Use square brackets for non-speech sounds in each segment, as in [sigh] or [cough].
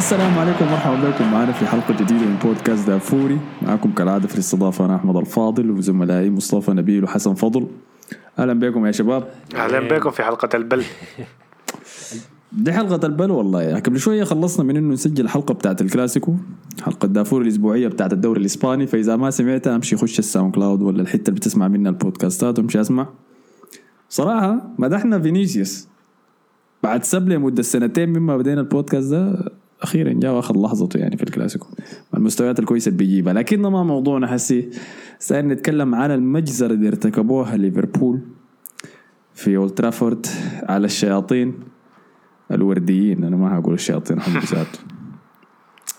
السلام عليكم ومرحبا بكم معنا في حلقة جديدة من بودكاست دافوري معكم كالعادة في الاستضافة أنا أحمد الفاضل وزملائي مصطفى نبيل وحسن فضل. أهلا بكم يا شباب. أهلا بكم في حلقة البل. [laughs] دي حلقة البل والله. يعني قبل شوية خلصنا من إنه نسجل الحلقة بتاعت الكلاسيكو حلقة دافور الأسبوعية بتاعت الدوري الإسباني. فإذا ما سمعتها أمشي خش ال SoundCloud ولا الحتة اللي بتسمع منها البودكاستات وامشي أسمع. صراحة مدحنا فينيسيوس. بعد سب لمدة سنتين مما بدينا البودكاست ده أخيرا جاء وأخذ لحظته يعني في الكلاسيكو. المستويات الكويسة اللي بيجيبها لكن ما موضوعنا حسي سأل نتكلم عن المجزرة اللي ارتكبوها ليفربول في أولد ترافورد على الشياطين الورديين. أنا ما هقول الشياطين [laughs]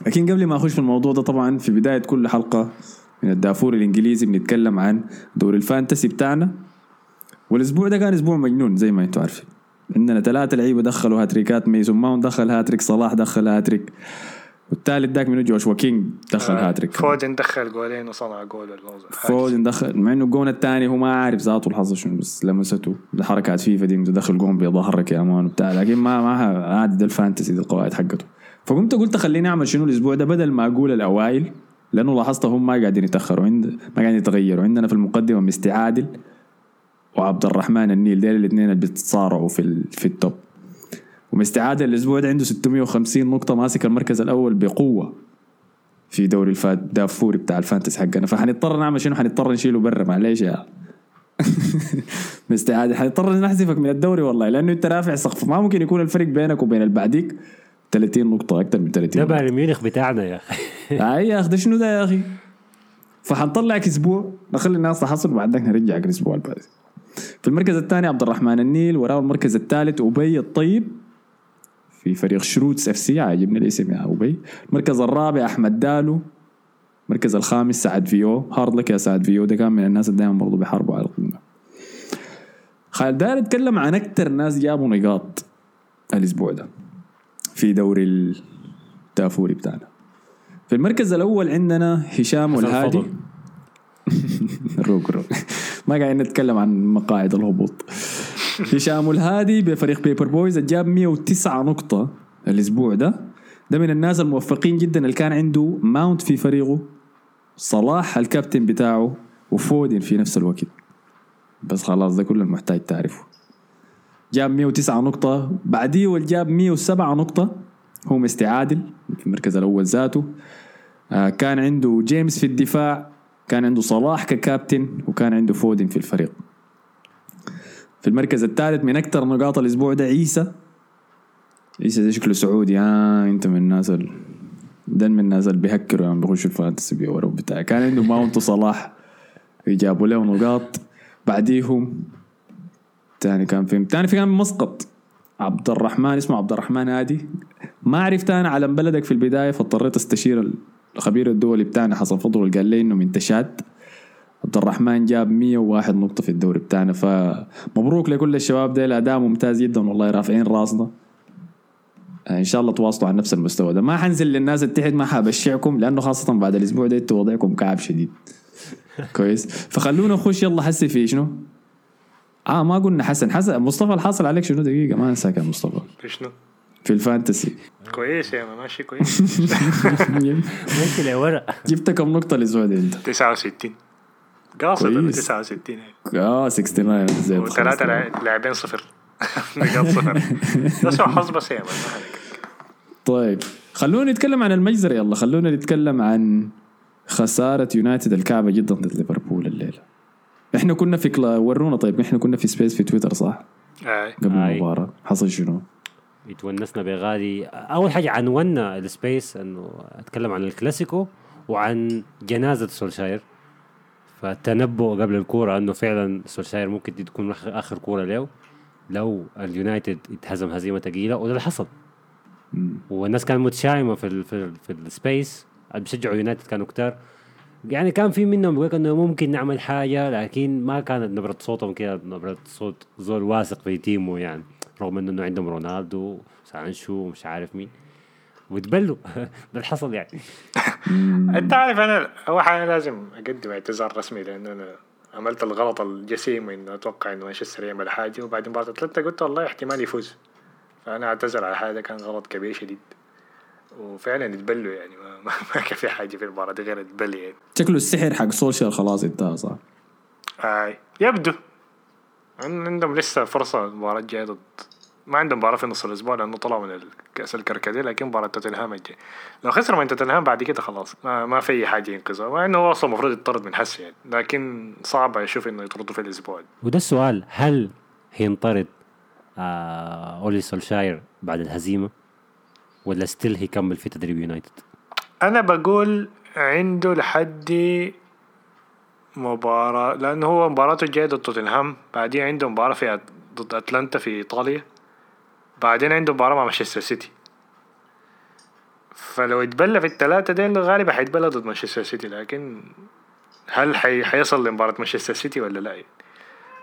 لكن قبل ما أخش في الموضوع ده طبعا في بداية كل حلقة من الدافور الإنجليزي بنتكلم عن دوري ال Fantasy بتاعنا. والأسبوع ده كان أسبوع مجنون زي ما أنتم عارفين. عندنا ثلاثة لعيبة دخلوا هاتريكات ميسون ماونت دخل هاتريك صلاح دخل هاتريك. والثالث ذاك منو؟ جوشوا كينج دخل هاتريك. فودن دخل جولين وصنع جول فودن دخل مع إنه الجون الثاني هو ما عارف ذاته الحظ شنو بس لمسته لحركات فيفا دي دخل جون بظهرك يا man وبتاع لكن ما ما عادي ده ال Fantasy دي القواعد حقته. فقمت قلت خليني أعمل شنو الأسبوع ده؟ بدل ما أقول الأوائل لأنه لاحظت هم ما قاعدين يتأخروا عند ما قاعدين يتغيروا. عندنا في المقدمة مستي عادل وعبد الرحمن النيل ديل الاثنين اللي بيتصارعوا في ال... في ال top ومستعادل الأسبوع ده عنده 650 نقطة ماسك المركز الأول بقوة في دوري الفات دافوري بتاع ال Fantasy حقنا. فحنضطر نعمل شنو؟ حنضطر نشيله برا معليش يا. [laughs] مستعاد حنضطر نحذفك من الدوري والله لأنه أنت رافع سقف. ما ممكن يكون الفرق بينك وبين اللي بعديك 30 نقطة أكثر من 30 ده نقطة. بايرن ميونخ بتاعنا يا أخي. [laughs] أي يا أخي ده شنو ده يا أخي؟ فحنطلعك أسبوع نخلي الناس تحصل وبعد ذاك نرجعك الأسبوع اللي بعد في المركز الثاني عبد الرحمن النيل وراه المركز الثالث أبي الطيب في فريق شروتس FC عاجبني الاسم يا أبي. المركز الرابع أحمد دالو. المركز الخامس سعد فيو. hard luck يا سعد فيو ده كان من الناس اللي دائما برضه بيحاربوا على القمة. خالد داير اتكلم عن أكثر ناس جابوا نقاط الأسبوع ده في دوري الدافوري بتاعنا. في المركز الأول عندنا هشام الهادي. [laughs] روق روق. ما قاعدين نتكلم عن مقاعد الهبوط. هشام الهادي بفريق بيبر بويز جاب 109 نقطة الأسبوع ده. ده من الناس الموفقين جدا اللي كان عنده ماونت في فريقه صلاح الكابتن بتاعه وفودن في نفس الوقت. بس خلاص ده كله المحتاج تعرفه. جاب 109 نقطة. بعديه واللي جاب 107 نقطة. هو مستعادل في المركز الأول ذاته. آه، كان عنده جيمس في الدفاع. كان عنده صلاح ككابتن وكان عنده فودن في الفريق. في المركز الثالث من أكثر نقاط الأسبوع ده عيسى. عيسى ده شكله سعودي. آه أنت من الناس ال... ده من الناس اللي بيهكروا يعني بيخشوا ال Fantasy بيوروا بتاع. كان عنده ماونت وصلاح جابوا له نقاط. بعديهم تاني كان في تاني في كان مسقط. عبد الرحمن اسمه عبد الرحمن هادي ما عرفت أنا علم بلدك في البداية فاضطريت أستشير الخبير الدولي بتاعنا حسن فضل قال لي إنه من تشاد عبد الرحمن جاب 101 نقطة في الدوري بتاعنا فمبروك لكل الشباب ده الأداء ممتاز جدا والله رافعين راسنا. إن شاء الله تواصلوا على نفس المستوى ده. ما حنزل للناس اللي تحت ما حبشعكم لأنه خاصة بعد الأسبوع ده أنتوا وضعكم كعب شديد. [laughs] كويس. فخلونا نخش يلا حسي في شنو؟ آه ما قلنا حسن. حسن مصطفى الحاصل عليك شنو؟ دقيقة ما انساك يا مصطفى. شنو؟ في الفانتسي كويس يا ما ماشي كويس [laughs] ماشي لورا جبت كم نقطة الأسبوع ده أنت؟ 69 قاصد ولا كويس. 69 آه 69 زي وثلاثة لاع- لاعبين صفر [laughs] نقاط صفر [laughs] ده سوء حظ بس يا. طيب خلونا نتكلم عن المجزرة يلا خلونا نتكلم عن خسارة يونايتد الكعبة جدا ضد ليفربول الليلة إحنا كنا في كلا ورونا طيب إحنا كنا في space في تويتر صح؟ آي. قبل آي. المباراة حصل شنو؟ اتونسنا بغالي أول حاجة عنونا ال space إنه أتكلم عن الكلاسيكو وعن جنازة سولشاير. فالتنبؤ قبل الكورة إنه فعلا سولشاير ممكن دي تكون اخر كورة له لو اليونايتد اتهزم هزيمة ثقيله وده اللي حصل. والناس كانت متشائمة في ال في, ال في ال space. بيشجعوا يونايتد كانوا كتار. يعني كان في منهم بيقول إنه ممكن نعمل حاجة لكن ما كانت نبرة صوتهم كده نبرة صوت زول واثق في تيمه يعني. رغم إنه عندهم رونالدو سانشو ومش عارف مين. وتبلوا. ده اللي حصل يعني. [laughs] أنت عارف أنا اول حاجة لازم أقدم اعتذار رسمي لأنه أنا عملت الغلط الجسيم إنه أتوقع إنه مانشستر يعمل حاجة وبعد مباراة اتلتا قلت والله احتمال يفوز. فأنا أعتذر على هذا كان غلط كبير شديد. وفعلا يتبلوا يعني ما, ما, ما كان في حاجة في المباراة دي غير البل يعني. شكله السحر حق سولشر خلاص انتهى صح؟ آه يبدو. عندهم لسه فرصة المباراه الجايه ضد ما عندهم مباراة في نص الأسبوع لأنه طلعوا من كأس الكركديه لكن مباراة توتنهام الجاي لو خسروا من توتنهام بعد كده خلاص ما, ما في أي حاجة ينقذها مع إنه هو أصلا المفروض يطرد من حس يعني لكن صعب أشوف إنه يطردوا في الأسبوع ده. وده السؤال هل هينطرد آه أولي سولشاير بعد الهزيمة ولا still هيكمل في تدريب يونايتد أنا بقول عنده لحد مباراة لأنه هو مباراته الجاية ضد توتنهام بعدين عنده مباراة في ضد أتلانتا في إيطاليا بعدين عنده مباراة مع مانشستر سيتي فلو يتبلى في الثلاثة ديل غالبا حيتبلى ضد مانشستر سيتي لكن هل حي... حيصل لمباراة مانشستر سيتي ولا لا يعني؟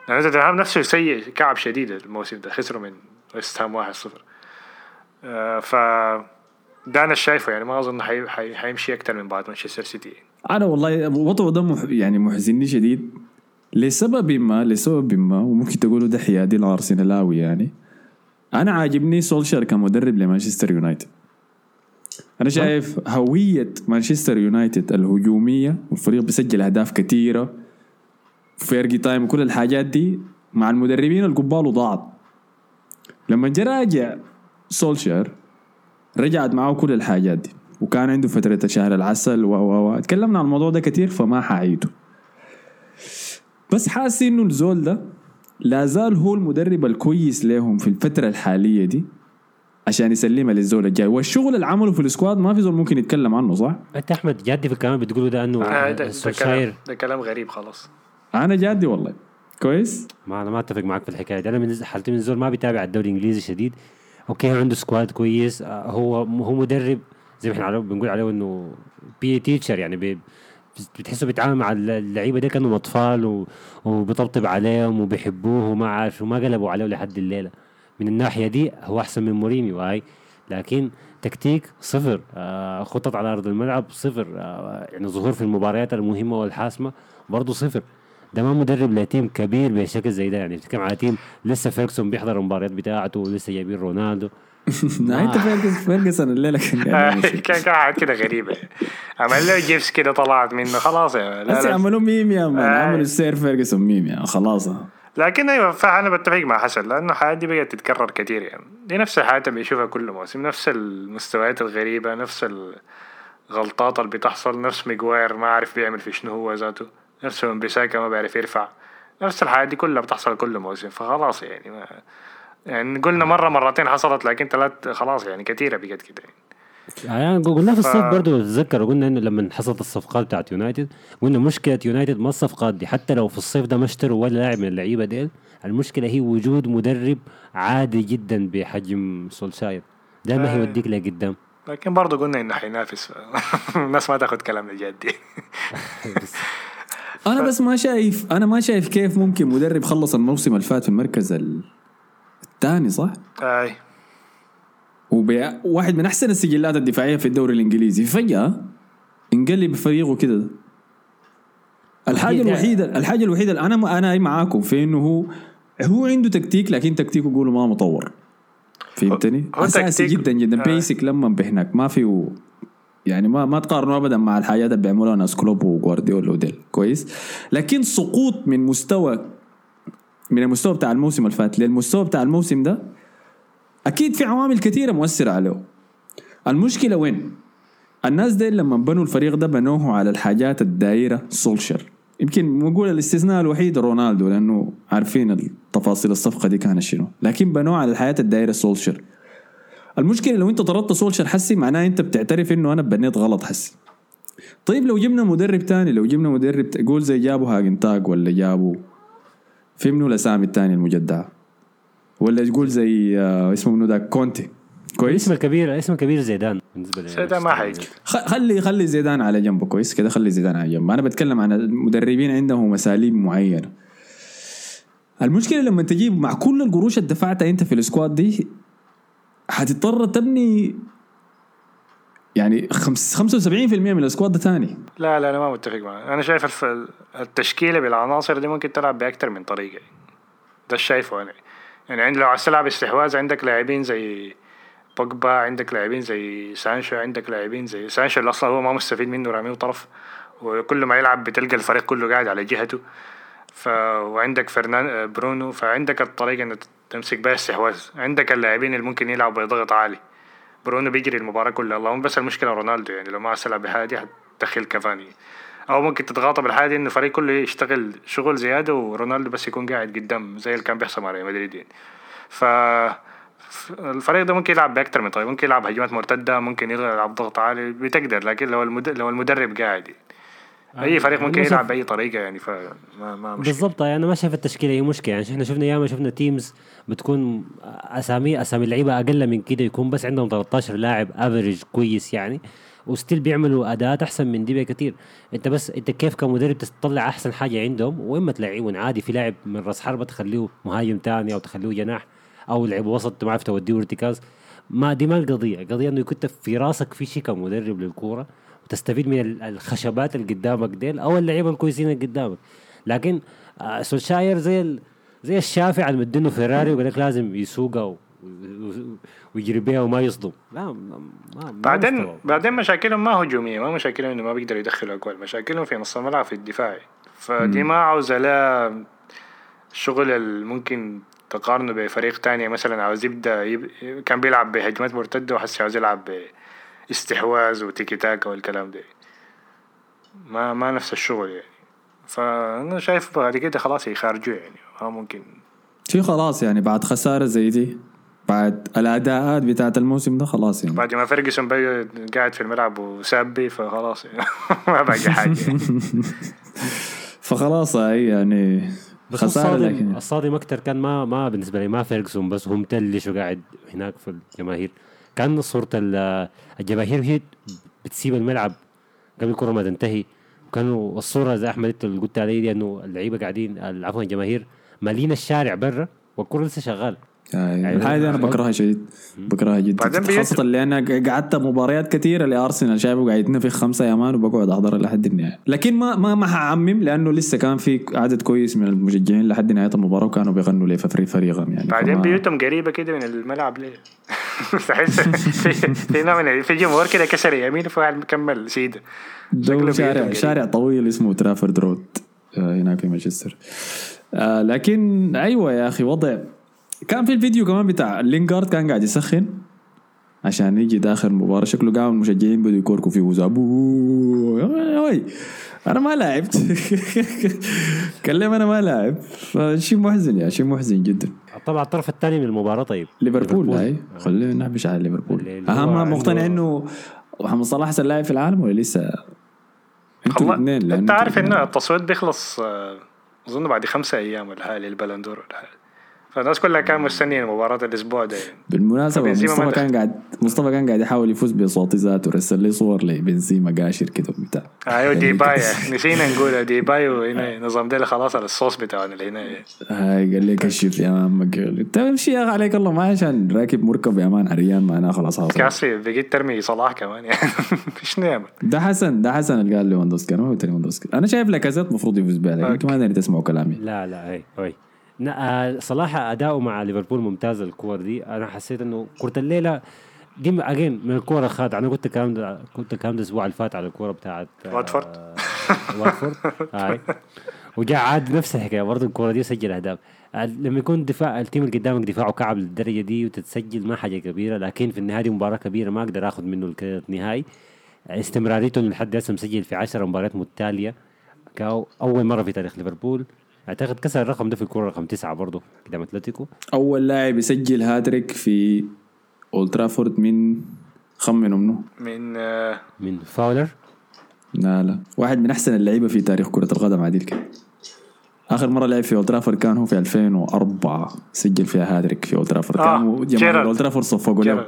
لأن توتنهام نفسه سيء كعب شديد الموسم ده خسروا من ويست هام 1-0 آه ف ده أنا شايفه يعني ما أظن حي... حي... حيمشي أكتر من بعد مانشستر سيتي يعني. أنا والله وضعه ده مح يعني محزنني شديد. لسبب ما لسبب ما وممكن تقولوا ده حيادي الارسنالاوي يعني. أنا عاجبني سولشر كمدرب لمانشستر يونايتد. أنا شايف هوية مانشستر يونايتد الهجومية والفريق بيسجل أهداف كثيره Fergie time وكل الحاجات دي مع المدربين القبال ضاعت لما جا راجع سولشر رجعت معه كل الحاجات دي. وكان عنده فترة شهر العسل و و و تكلمنا عن الموضوع ده كتير فما حعيده بس حاسس إنه الزول ده لا زال هو المدرب الكويس لهم في الفترة الحالية دي عشان يسلمها للزول الجاي. والشغل اللي عمله في ال squad ما في زول ممكن يتكلم عنه صح؟ أنت أحمد جادي في الكلام اللي بتقوله ده إنه آه ده, ده كلام ده كلام غريب خلاص. أنا جادي والله. كويس؟ ما أنا ما أتفق معك في الحكاية دي. أنا من حالتي من زول ما بيتابع الدوري الإنجليزي شديد. okay عنده squad كويس. آه، هو هو مدرب زي ما إحنا بنقول عليه إنه PE teacher يعني بي بتحسه بيتعامل مع اللعيبة دي كأنهم أطفال و- وبيطبطب عليهم وبيحبوه وما عارف وما قلبوا عليه لحد الليلة. من الناحية دي هو أحسن من مورينيو هاي لكن تكتيك صفر. آه خطط على أرض الملعب صفر. آه يعني ظهور في المباريات المهمة والحاسمة برضه صفر. ده ما مدرب ل team كبير بشكل زي ده يعني بتتكلم على team لسه فيرجسون بيحضر المباريات بتاعته ولسه جايبين رونالدو. [laughs] فيرجس فيرجسون الليلة كان قاعد. [laughs] كان حاجات كده غريبة عمل له gifs كده طلعت منه خلاص يا لا. عملوا ميم يا man آه. عملوا السير فيرجسون ميم يا خلاص لكن أيوه فانا بتفق مع حسن لأنه الحياة دي بقت تتكرر كثير يعني دي نفس الحياة اللي بيشوفها كل موسم نفس المستويات الغريبة نفس الغلطات اللي بتحصل نفس ميغواير ما عارف بيعمل في شنو هو ذاته نفس بيساكا ما بيعرف يرفع نفس الحياة دي كلها بتحصل كل موسم فخلاص يعني ما يعني قلنا مرة مرتين حصلت لكن ثلاث خلاص يعني كثيرة بقت كده يعني. يعني قلنا في الصيف ف- برضه تتذكر قلنا إنه لما حصلت الصفقات بتاعت يونايتد قلنا مشكلة يونايتد ما الصفقات دي حتى لو في الصيف ده ما اشتروا ولا لاعب من اللعيبة ديل المشكلة هي وجود مدرب عادي جدا بحجم سولشاير ده ما آه. هيوديك لقدام لكن برضه قلنا إنه حينافس [laughs] الناس ما تاخذ كلامنا جدي [laughs] أنا بس ما شايف أنا ما شايف كيف ممكن مدرب خلص الموسم اللي فات في المركز ال- الثاني صح؟ أي. وواحد من أحسن السجلات الدفاعية في الدوري الإنجليزي. فجأة انقلب فريقه كده. الحاجة. الوحيدة الحاجة الوحيدة اللي أنا أنا معاكم في إنه هو هو عنده تكتيك لكن تكتيكه يقولوا ما مطور. فهمتني؟ هو أساسي تكتيك- جدا جدا. آه. بيسك لما بهناك. ما في يعني ما ما تقارنوا ابدا مع الحاجات اللي بيعملوها ناس كلوب وجوارديولا وديل. كويس؟ لكن سقوط من مستوى من المستوى بتاع الموسم اللي فات. للمستوى بتاع الموسم ده أكيد في عوامل كثيره مؤثرة عليه. المشكلة وين؟ الناس دي لما بنوا الفريق ده بنوه على الحاجات الدايره سولشر. يمكن نقول الاستثناء الوحيد رونالدو لأنه عارفين التفاصيل الصفقة دي كانت شنو. لكن بنوه على الحياة الدايره سولشر. المشكلة لو انت طردت سولشر حسي معناه انت بتعترف انه أنا بنيت غلط حسي. طيب لو جبنا مدرب تاني لو جبنا مدرب تقول زي جابوا هاجنتاج ولا جابوا في منو الاسامي الثانية المجدعه ولا تقول زي آه، اسمه منو ذاك كونتي. كويس؟ اسم الكبير اسم الكبير زيدان بالنسبة لي. زيدان ما حيجي. خ- خلي خلي زيدان على جنبه كويس كده؟ خلي زيدان على جنب. أنا بتكلم عن المدربين عندهم اساليب معينه المشكلة لما تجيب مع كل القروش اللي دفعتها أنت في ال squad دي حتضطر تبني يعني خمس 75% من ال squad ده تاني. لا لا أنا ما متفق معك. أنا شايف. التشكيلة بالعناصر دي ممكن تلعب باكثر من طريقة. ده شايفه أنا. يعني عند لو عايز تلعب استحواذ عندك لاعبين زي بوجبا عندك لاعبين زي سانشو عندك لاعبين زي سانشو اللي أصلا هو ما مستفيد منه راميه طرف وكل ما يلعب بتلقى الفريق كله قاعد على جهته. ف وعندك فرنان برونو. فعندك الطريقة إنك تمسك بها استحواذ. عندك اللاعبين اللي ممكن يلعبوا بضغط عالي. برونو بيجري المباراة كلها. اللهم بس المشكلة رونالدو يعني لو ما تلعب بحاجة حتدخل كافاني أو ممكن تتغاضى بالحاجة إنه الفريق كله يشتغل شغل زيادة ورونالدو بس يكون قاعد قدام زي اللي كان بيحصل مع ريال مدريد يعني. ف الفريق ده ممكن يلعب باكثر من طريقة. ممكن يلعب هجمات مرتدة ممكن يلعب ضغط عالي بتقدر لكن لو المدرب لو المدرب قاعد أي فريق ممكن يلعب بأي طريقة يعني فما ما بالضبط يعني أنا ما شايف التشكيلة هي مشكلة. يعني إحنا شفنا ياما شفنا teams بتكون اسامي أسامي اللعيبة أقل من كده يكون بس عندهم 13 لاعب average كويس يعني و still بيعملوا اداءات أحسن من دي بكثير أنت بس أنت كيف كمدرب تطلع أحسن حاجة عندهم؟ واما تلعبون عادي في لاعب من راس حربة تخليه مهاجم تاني أو تخليه جناح أو لعب وسط ما عرفت توديه ارتكاز ما دي ما القضية. القضية إنه يكون في راسك في شيء كمدرب للكورة. وتستفيد من ال- الخشبات اللي قدامك ديل أو اللعيبة الكويسين اللي قدامك لكن آه، سولشاير زي. زي الشافع اللي مدينه فيراري وقال لك لازم يسوقها ويجري بيها وما يصدم لا ما ما ما بعدين مستوى. بعدين مشاكلهم ما هجوميه ما مشاكلهم إنه ما بيقدروا يدخلوا أجوال مشاكلهم في نص الملعب في الدفاعي فدي ما عاوزه لا الشغل اللي ممكن تقارنه بفريق تاني مثلا عاوز يبدأ يب... كان بيلعب بهجمات مرتدة وحس عاوز يلعب باستحواذ وتيكي تاكا والكلام ده. ما ما نفس الشغل يعني. فأنا شايف بعد كده خلاص يخرجوا يعني ما ممكن. في خلاص يعني بعد خسارة زي دي بعد الأداءات بتاعت الموسم ده خلاص يعني. بعد ما فيرجسون بقى قاعد في الملعب وسابي فخلاص يعني. [laughs] ما باقي حاجة. يعني. [laughs] فخلاص هاي يعني بس خسارة الصادم لكن الصادم أكثر كان ما ما بالنسبة لي ما فيرجسون بس هو متلش وقاعد هناك في الجماهير. كان صورة ال- الجماهير هي بتسيب الملعب قبل الكرة ما تنتهي. وكانوا الصورة زي أحمد انت اللي قلت علي دي إنه اللعيبة قاعدين عفوا الجماهير مالين الشارع برا والكرة لسه شغالة. يعني الحاجة دي أنا بكرهها شديد. بكرهها جدا. خاصة اللي أنا قعدت مباريات كثيرة لأرسنال شايفه قاعد يتنفخ خمسة يا man وبقعد احضرها لحد النهاية لكن ما ما ما حعمم لأنه لسه كان في عدد كويس من المشجعين لحد نهاية المباراة وكانوا بيغنوا لي في فريقهم يعني. بعدين بيوتهم قريبة كده من الملعب ليه؟ [laughs] تحس في في نوع من في جمهور كده كسر يمين في واحد مكمل سيدة. شارع شارع طويل اسمه ترافورد رود آه، هناك في مانشستر. آه لكن أيوه يا أخي وضع كان في الفيديو كمان بتاع لينجارد كان قاعد يسخن عشان يجي داخل المباراة. شكله قام المشجعين بدوا يكوركوا فيه وزابو أنا ما لعبت. [laughs] كلم أنا ما لعب. فشيء محزن يا شيء محزن جدا. طبعا الطرف الثاني من المباراة طيب. ليفربول هاي. خلينا نحبش على ليفربول. أهم مقتنع إنه محمد صلاح أحسن لاعب في العالم ولا لسه؟ أنتوا الاثنين أنت عارف. إنه التصويت بيخلص آه، أظن بعد خمسة أيام ولا حاجة للبالون دور ولا حاجة فالناس كلها كانت مستنيه مباراة الأسبوع ده. يعني. ما مصطفى. كان قاعد مصطفى كان قاعد يحاول يفوز بصوتي ذاته رسل لي صور لبنزيما قاشر كده وبتاع. أيوه ديباي. نسينا نقول [laughs] ديباي وهنا نظام ده خلاص على الصوص بتاعنا اللي هنا. هاي قال لي كشف يا man قال انت امشي يا أخي عليك الله ما عشان راكب مركب يا man عريان معناه خلاص حاصل كاسي بقيت ترمي صلاح كمان يعني. [laughs] فيش نعمة. ده حسن ده حسن اللي قال ليفاندوسكي أنا ما قلت أنا شايف لكازيت المفروض يفوز بها لكن ما تسمعوا كلامي. لا لا هي هي آه، صراحة أداؤه مع ليفربول ممتاز الكور دي. أنا حسيت إنه كرة الليلة دي again من الكورة الخادعة أنا قلت الكلام ده قلت الكلام ده الأسبوع اللي فات على الكورة بتاعت آه، واتفورد. [laughs] واتفورد. هاي وجاء عاد نفس الحكاية. برضه الكورة دي سجل أهداف. آه، لما يكون دفاع ال team اللي قدامك دفاعه كعب للدرجة دي وتتسجل ما حاجة كبيرة. لكن في النهاية دي مباراة كبيرة ما أقدر آخذ منه ال credit نهائي. استمراريته لحد هسه مسجل في 10 مباريات متتالية. كأو أول مرة في تاريخ ليفربول. أعتقد كسر الرقم ده في الكورة رقم تسعة برضه قدام أتلتيكو. أول لاعب يسجل هاتريك في أولد ترافورد من خمنوا منه من آه، من فاولر؟ لا لا. واحد من أحسن اللعيبة في تاريخ كرة القدم كده آخر مرة لعب في أولد ترافورد كان هو في 2004 سجل فيها هاتريك في أولد ترافورد. آه، كان جيرارد. أولد ترافورد صفقوا له.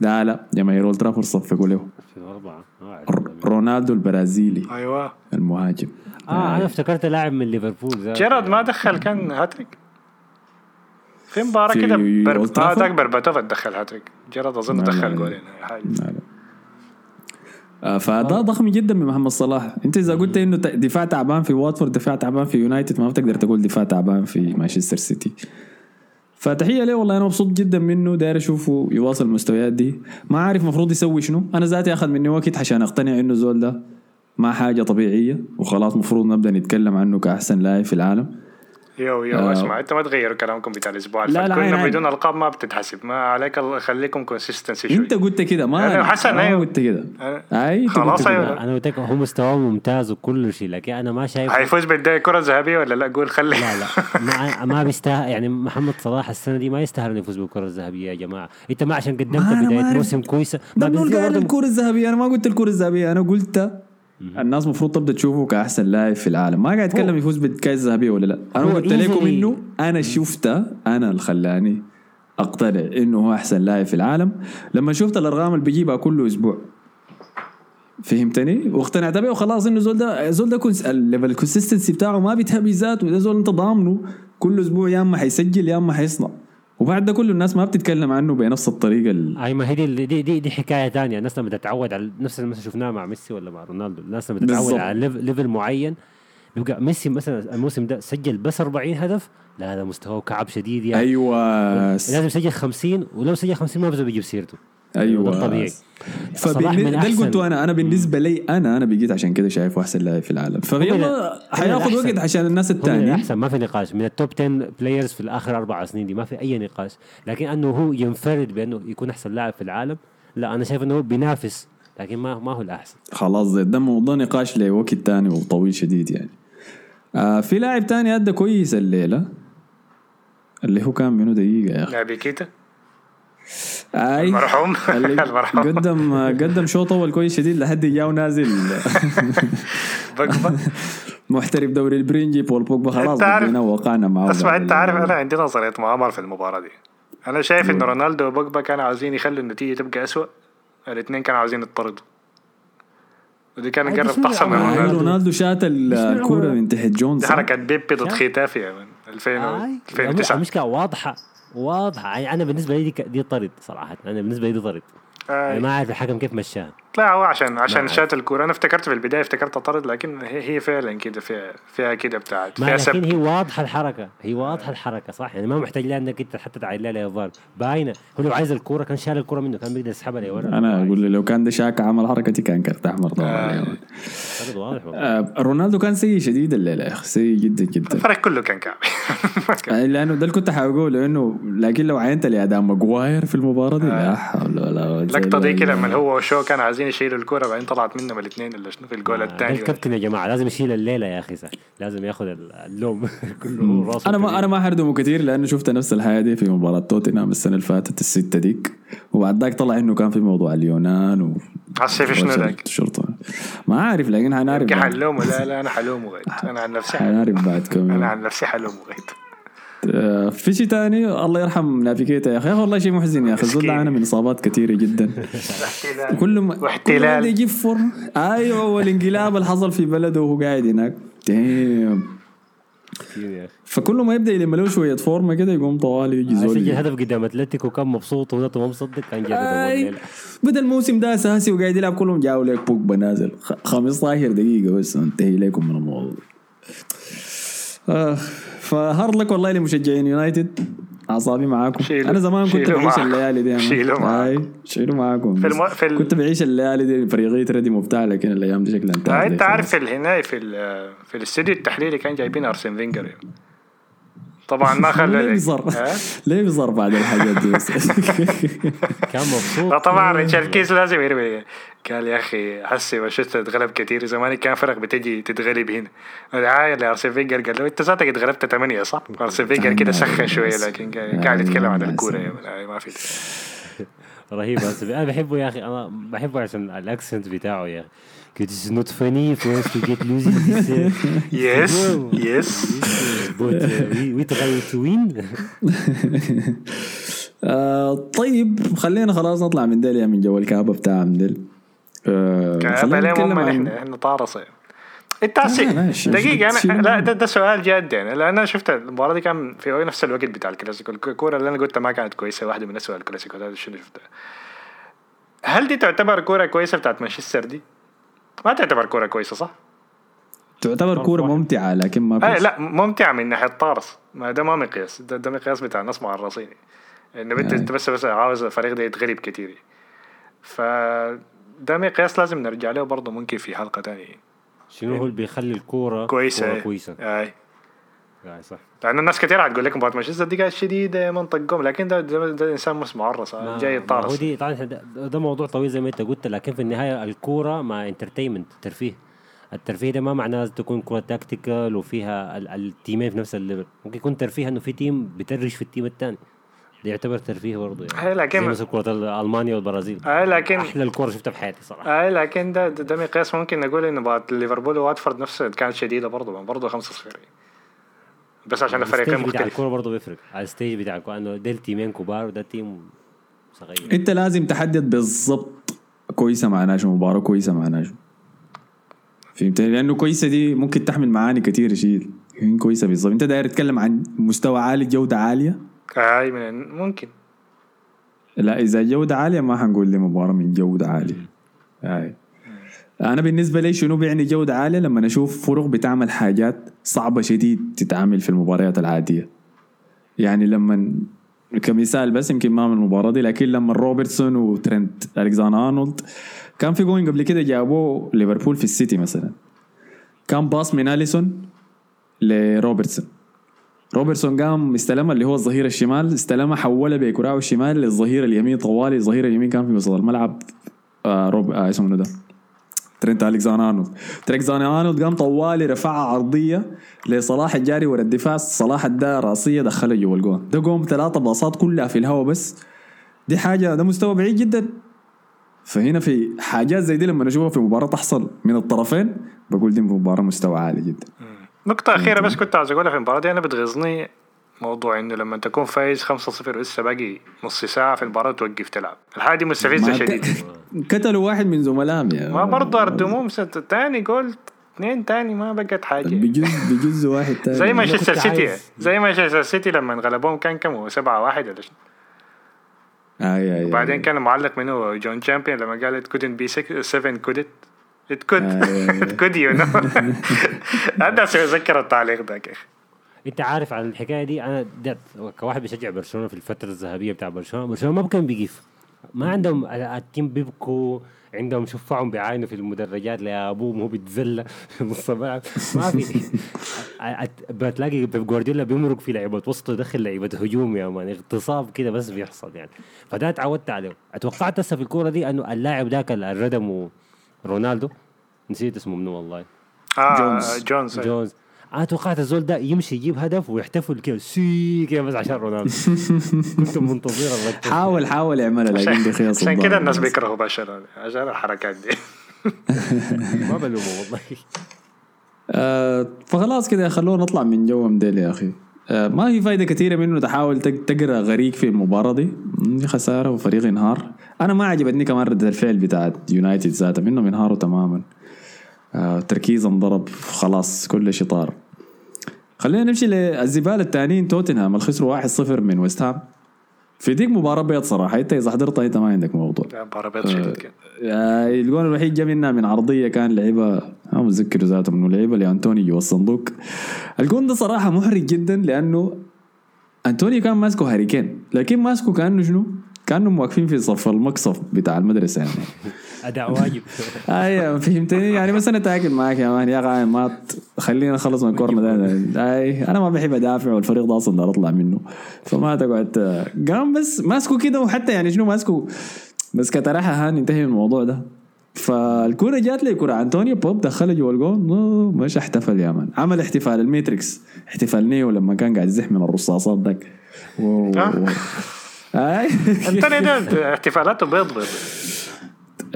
لا لا جماهير اولد ترافورد صفقوا له 2004 ما أعرف. ر- رونالدو البرازيلي أيوه المهاجم آه أنا افتكرت لاعب من ليفربول. جيرارد ما دخل كان هاتريك في مباراة في كده أولد بر... آه ترافورد؟ ذاك برباتوف دخل هاتريك جيرارد أظن دخل. جولين حاجة. آه، فده ضخم جدا من محمد صلاح أنت إذا قلت إنه دفاع تعبان في واتفورد دفاع تعبان في يونايتد ما بتقدر تقول دفاع تعبان في مانشستر سيتي فتحية له والله أنا مبسوط جدا منه داير أشوفه يواصل المستويات دي. ما عارف المفروض يسوي شنو. أنا ذاتي أخذ مني وقت عشان أقتنع إنه زول ده ما حاجة طبيعية وخلاص مفروض نبدأ نتكلم عنه كأحسن لاعب في العالم. يو يو آه. اسمع انت ما تغيروا كلامكم بتاع الأسبوع لا، اللي لا، عين. بدون القاب ما بتتحسب ما عليك الله- خليكم كونسيستنسي شوي انت قلت كده ما أنا حسن، ما أيوه. قلت كده أي خلاص،. أيوه. أنا قلت لك هو مستواه ممتاز وكل شيء لكن أنا ما شايف حيفوز بالدوري الكره الذهبيه ولا لا قول خلي لا لا ما ما بيستاهل يعني محمد صلاح السنة دي ما يستاهل إنه يفوز بالكرة الذهبية يا جماعة أنت ما عشان قدمت بداية. موسم كويسه ما بنقول الكرة الذهبية أنا ما قلت الكرة الذهبية أنا قلت الناس المفروض تبدا تشوفه كأحسن لاعب في العالم. ما قاعد أتكلم هو- يفوز بالكاس الذهبية ولا لا. هو قلت لكم إنه أنا شفته أنا اللي خلاني أقتنع إنه هو أحسن لاعب في العالم. لما شفت الأرقام اللي بيجيبها كل أسبوع. فهمتني؟ واقتنعت بيه وخلاص إنه زول ده زول ده cons- ال level ال consistency بتاعه ما بيتهبي ذاته ده زول أنت ضامنه. كل أسبوع يا إما حيسجل يا إما حيصنع. وبعد ده كله الناس ما بتتكلم عنه بنفس الطريقة ال- اي ما هي دي دي دي, دي حكاية ثانية الناس لما تتعود على نفس اللي مثلا شفناه مع ميسي ولا مع رونالدو. الناس لما تتعود بالضبط. على lev- level معين بيبقى ميسي مثلا الموسم ده سجل بس 40 هدف. لا هذا مستواه كعب شديد يعني. أيوه. لازم يسجل 50 ولو سجل 50 ما بيجيب سيرته. أيوه. ده طبيعي. صلاح فبالن... ده اللي قلته أنا. أنا بالنسبة لي أنا أنا بقيت عشان كده شايفه أحسن لاعب في العالم. فيلا حياخذ. وقت عشان الناس الثانيين الأحسن. ما في نقاش. من ال top 10 players في الآخر أربع سنين دي ما في أي نقاش. لكن أنه هو ينفرد بأنه يكون أحسن لاعب في العالم لا أنا شايف أنه هو بينافس لكن ما ما هو الأحسن. خلاص ده موضوع نقاش لوقت تاني وطويل شديد يعني. آه في لاعب تاني أدى كويس الليلة اللي هو كان منه دقيقة يا أخي. نابي كيتا. أي. المرحوم. [laughs] المرحوم. قدم قدم شوط أول كويس شديد لحد جاو نازل. [laughs] [laughs] محترف دوري البرنجي بول بوجبا خلاص بدينا وقعنا معاه اسمع أنت عارف أنا عندي نظرية مؤامره في المباراة دي. أنا شايف إنه رونالدو وبوجبا كانوا عاوزين يخلوا النتيجة تبقى اسوء الاثنين كانوا عاوزين يطردوا. ودي كان قرب تحصل من رونالدو. رونالدو شات الكورة. من تحت. جونز. دي حركة بيبي ضد؟ ختافي يا من 2000 و- آي. 2009 المشكلة واضحة. واضحة. يعني أنا بالنسبة لي دي, دي طرد صراحة. أنا بالنسبة لي دي طرد. يعني ما أعرف الحكم كيف مشاها لا هو عشان عشان شات الكورة. أنا افتكرت في البداية افتكرت طرد لكن هي, هي فعلا كده فيها فيها كده بتاعت ما فيها لكن هي واضحة الحركة. هي واضحة الحركة صح؟ يعني ما محتاج لها إنك أنت حتى تعيد لها فار. باينة. هو لو عايز الكورة كان شال الكورة منه كان بيقدر يسحبها لورا أنا أقول لو كان ده شاكا عمل حركتي كان كرت أحمر طبعا آه. واضح. آه، رونالدو كان سيء شديد الليلة يا أخي سيء جدا جدا. الفرق كله كان كعبي [laughs] آه، لأنه ده اللي كنت حقوله إنه لكن لو عينت لاداء ماجواير في المباراة دي لا حول ولا قوة اللقطه دي. كده لما هو وشو كانوا عايزين يشيلوا الكوره بعدين طلعت منهم الاثنين اللي شنو في الجول آه، الثاني الكابتن يا جماعة لازم يشيل الليلة يا أخي. لازم ياخذ اللوم. [laughs] كله راسه أنا ما. أنا ما حردمه كثير لأنه شفت نفس الحياة دي في مباراة توتنهام السنة اللي فاتت الستة ديك. وبعد ذاك طلع إنه كان في موضوع اليونان و عسى في شنو ذاك؟ الشرطه ما عارف لكن حنعرف حلومه. لا لا أنا حلومه [laughs] غيت. أنا عن نفسي يوم. أنا عن نفسي حلومه غيت. في شيء تاني؟ الله يرحم نافيكيتا يا أخي. والله شيء محزن يا أخي. الزول. عانى من إصابات كثيرة جدا. احتلال كل ما كل ما. يجيب فورم أيوه والانقلاب اللي حصل في بلده وهو قاعد هناك. دايم. أخي. فكل ما يبدأ يلم له شوية فورمه كده يقوم طوالي يجي سجل زول هدف قدام أتلتيكو كان مبسوط ونطه ما مصدق كان جاب بدا الموسم ده أساسي وقاعد يلعب كلهم جاوا لك بوجبا نازل خ- 15 دقيقة بس انتهي لكم من الموضوع. آه. فهارد لك والله لمشجعين يونايتد أعصابي معاكم شيلوا- أنا زمان كنت بعيش معاكم. الليالي دي. شيلوا معاكم. شيلوا معاكم في بس الم- في ال- كنت بعيش الليالي دي فريقية ردي مبتاع لكن الأيام دي شكلها انتهت آه، أنت عارف هنا في ال- في الاستوديو التحليلي كان جايبين أرسن فينجر يعني. طبعا ما خلى ليه ها؟ [laughs] ليه بيصر بعد الحاجات دي بس [laughs] كان مبسوط لا طبعا ريتشارد كيس لازم يرمي قال يا أخي حسي مانشستر اتغلب كثير زمان كان فرق بتجي تتغلب هنا. الدعايه لارسن فينجر قال له أنت ذاتك اتغلبت ثمانية صح؟ ارسن فينجر كده سخن [laughs] شوية لكن قاعد يتكلم عن [laughs] الكورة. آه، ما في. [laughs] رهيب. بس أنا بحبه يا أخي أنا بحبه عشان ال accent بتاعه يا أخي. It is not funny for us to get losing this uh, Wow. yes but uh, we, we try to win. آه طيب خلينا خلاص نطلع من ديل يا من جو الكآبة بتاع من ديل آه كآبة خلينا ليه نتكلم هم عن إحنا؟ إحنا طارصه انت عسي دقيقة أنا لا. ده, ده سؤال جاد يعني. لأن أنا شفت المباراة دي كان في نفس الوقت بتاع الكلاسيكو. الكورة اللي أنا قلتها ما كانت كويسة واحدة من اسوء الكلاسيكو. هذا شنو شفتها هل دي تعتبر كورة كويسة بتاعت مانشستر دي؟ ما تعتبر كورة كويسة صح؟ تعتبر واحد. ممتعة لكن ما آه فيش. لا ممتع من ناحية طارس ما ده ما مقياس. ده, ده مقياس بتاع ناس معرصين إنه انت أنت بس بس عاوز الفريق ده يتغلب كتير. ف ده مقياس لازم نرجع له برضه ممكن في حلقة تانية. شنو هو اللي بيخلي الكورة كويسه كورة. كويسة. أي. آه، صح. لأنه الناس كثير حتقول لك مباراة مانشستر دي قاعد شديدة منطق قوم لكن ده ده, ده إنسان مش معرص ما- جاي ما هو طارس. دي طبعا ده, ده موضوع طويل زي ما انت قلت لكن في النهاية الكورة مع entertainment ترفيه الترفيه ده ما معناه تكون كورة tactical وفيها ال- التيمين في نفس ال level ممكن يكون ترفيه إنه في team بترش في ال team الثاني ده يعتبر ترفيه برضه يعني. هاي لكن- زي مثلا كرة المانيا والبرازيل. أي لكن أحلى الكوره شفتها في حياتي صراحة. أي لكن ده ده, ده مقياس ممكن نقول إنه بعد ليفربول وواتفورد نفسها كانت شديدة برضه برضه 5 0 بس عشان الفريقين ال stage بتاع الكوره برضه بيفرق. على ال stage بتاع الكوره إنه ده التيمين كبار وده team صغير. أنت لازم تحدد بالضبط كويسة مع ناجم مباراة كويسة مع ناجم فهمتني؟ لأنه كويسة دي ممكن تحمل معاني كثير شيء هي كويسة بالضبط. أنت داير تتكلم عن مستوى عالي جودة عالية؟ أي من ممكن. لا إذا جودة عالية ما حنقول لي مباراه من جودة عالية. هاي أنا بالنسبة لي شنو بيعني جودة عالية؟ لما أشوف فرق بتعمل حاجات صعبة شديد تتعامل في المباريات العادية. يعني لما كمثال بس يمكن ما من المباراة دي لكن لما روبرتسون وترنت ألكساندر أرنولد كان في جوين قبل كده جابوه ليفربول في السيتي مثلا. كان pass من أليسون لروبرتسون. روبرتسون قام استلمها اللي هو الظهير الشمال استلمها حولها بكراعه الشمال للظهير اليمين طوالي الظهير اليمين كان في وسط الملعب آه روب آه اسمه ده؟ ترنت الكساندر أرنولد. الكساندر أرنولد قام طوالي رفعها عرضية لصلاح الجاري ورا الدفاع صلاح اداها راسية دخلها جوا الجون. ده قوم ثلاثة باصات كلها في الهواء بس. دي حاجة ده مستوى بعيد جدا. فهنا في حاجات زي دي لما نشوفها في مباراة تحصل من الطرفين بقول دي مباراة مستوى عالي جدا. نقطة أخيرة بس كنت عايز أقولها في المباراة دي. أنا بتغيظني موضوع إنه لما تكون فايز 5-0 ولسه باقي نص ساعة في المباراة توقف تلعب. الحاجة دي مستفزة شديد. قتلوا واحد من زملائهم يا ما برضه أردموهم ست تاني جول اثنين تاني ما بقت حاجة. بجز بجز واحد تاني. زي مانشستر سيتي. زي مانشستر سيتي لما انغلبوهم كان كم؟ 7 1 ولا شنو؟ اي اي وبعدين كان معلق منه جون تشامبيون لما قال it couldn't be 7 could it could. آه. [laughs] it could you know. [laughs] هذا اتذكر التعليق ذاك يا أخي أنت عارف عن الحكاية دي؟ أنا ده كواحد بيشجع برشلونة في الفترة الذهبية بتاع برشلونة. برشلونة ما كان بيقف ما عندهم ال team بيبكوا عندهم شفعهم بيعاينوا في المدرجات لابوهم وهو بيتذلى في [laughs] نص الملعب ما في بتلاقي بيب جوارديولا بيمرق في لعيبة وسط يدخل لعيبة هجوم يا man. اغتصاب كده بس بيحصل يعني. فده اتعودت عليه. أتوقعت هسه في الكورة دي إنه اللاعب ذاك الردم رونالدو؟ نسيت اسمه منو والله. آه جونز. جونز أيوة. جونز. أنا توقعت الزول ده يمشي يجيب هدف ويحتفل كده. سي كده بس عشان رونالدو. [laughs] كنت منتظر. حاول حاول يعملها لكن عشان كده. الناس بيكرهوا برشلونة. عشان الحركات دي. [laughs] ما بلومه والله. [laughs] آه فخلاص كده خلونا نطلع من جو مديل يا أخي. آه ما في فايدة كثيرة منه تحاول تق- تقرأ غريق في المباراه دي. دي خسارة وفريق انهار أنا ما عجبتني كمان ردة الفعل بتاعت يونايتد ذاته منهم انهاروا تماما. آه تركيز انضرب خلاص كل شيء طار. خلينا نمشي للزبالة الثانيين توتنهام. اللي خسروا 1-0 من ويست هام. في ديك مباراة بيض صراحة. انت إذا حضرتها انت ما عندك موضوع. مباراة بيض شديد كده آه، الجون الوحيد جا منها من عرضية كان لعيبة ما متذكر ذاته منه لعيبة لأنتوني جوا الصندوق. الجون ده صراحة محرج جدا لأنه أنتوني كان ماسكه هاريكين لكن ماسكه كأنه شنو؟ كأنهم واقفين في صف المقصف بتاع المدرسة يعني. [laughs] أداء واجب. أيوه فهمتني. يعني بس أنا تاكل معاك يا مان يا أخي ما خلينا نخلص من الكورنر ده. أي أنا ما بحب أدافع والفريق ده أصلا أطلع منه. فما تقعد ت- قام بس ماسكه كده وحتى يعني شنو ماسكه؟ بس كترحها هان انتهي من الموضوع ده. فالكرة جات لي كرة. أنطونيو بوب دخلها جوا الجول مش احتفل يا man عمل احتفال الميتريكس. احتفال نيو لما كان قاعد يزح من الرصاصات ذاك. آه. أي. انتوني ده احتفالاته بيض بيض.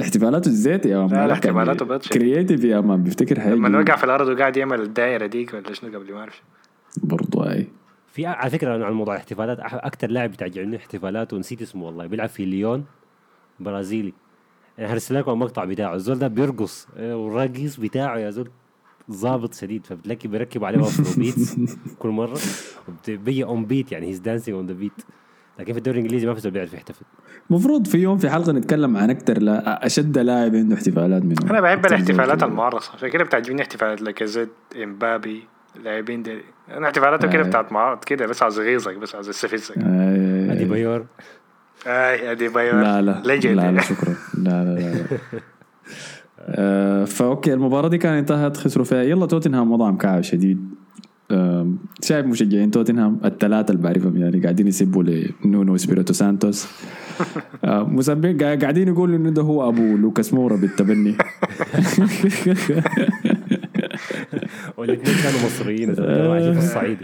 احتفالاته الزيت يا مان لا، لا، احتفالاته شديد. creative يا man بيفتكر حاجة لما وقع في الأرض وقاعد يعمل الدائره ديك ولا شنو قبل ما أعرف. برضو أي. في على فكرة عن موضوع الاحتفالات أكثر لاعب بتعجبني احتفالاته ونسيت اسمه والله بيلعب في ليون برازيلي. أنا هرسل لكم المقطع بتاعه. الزول ده بيرقص إيه، والرقص بتاعه يا زول ظابط شديد فبتلاقي بيركب عليه afrobeat [laughs] كل مرة وبيجي on beat يعني he's dancing on the beat لكن في الدوري الإنجليزي ما في زول بيعرف يحتفل. المفروض في يوم في حلقة نتكلم عن أكثر لا أشد لاعب عنده احتفالات منه أنا بحب الاحتفالات. المعرصة. عشان كده بتعجبني احتفالات لاكازيت إمبابي لاعبين دي. أنا احتفالاتهم كده آه. بتاعت معارض كده بس عاوز أغيظك بس عاوز أستفزك. آه، أديبايور اي أديبايور لا لا. لا لا شكرا. لا لا لا, لا. [laughs] آه، ف okay المباراة دي كانت انتهت خسروا فيها. يلا توتنهام وضعهم مكعب شديد. شايف مشجعين توتنهام الثلاثه اللي بعرفهم يعني قاعدين يسبوا لنونو سبيريتو سانتوس. [laughs] آه، مسبين قاع- قاعدين يقولوا إنه ده هو أبو لوكاس مورا بالتبني. [laughs] والاثنين كانوا مصريين [laughs] في الصعيد.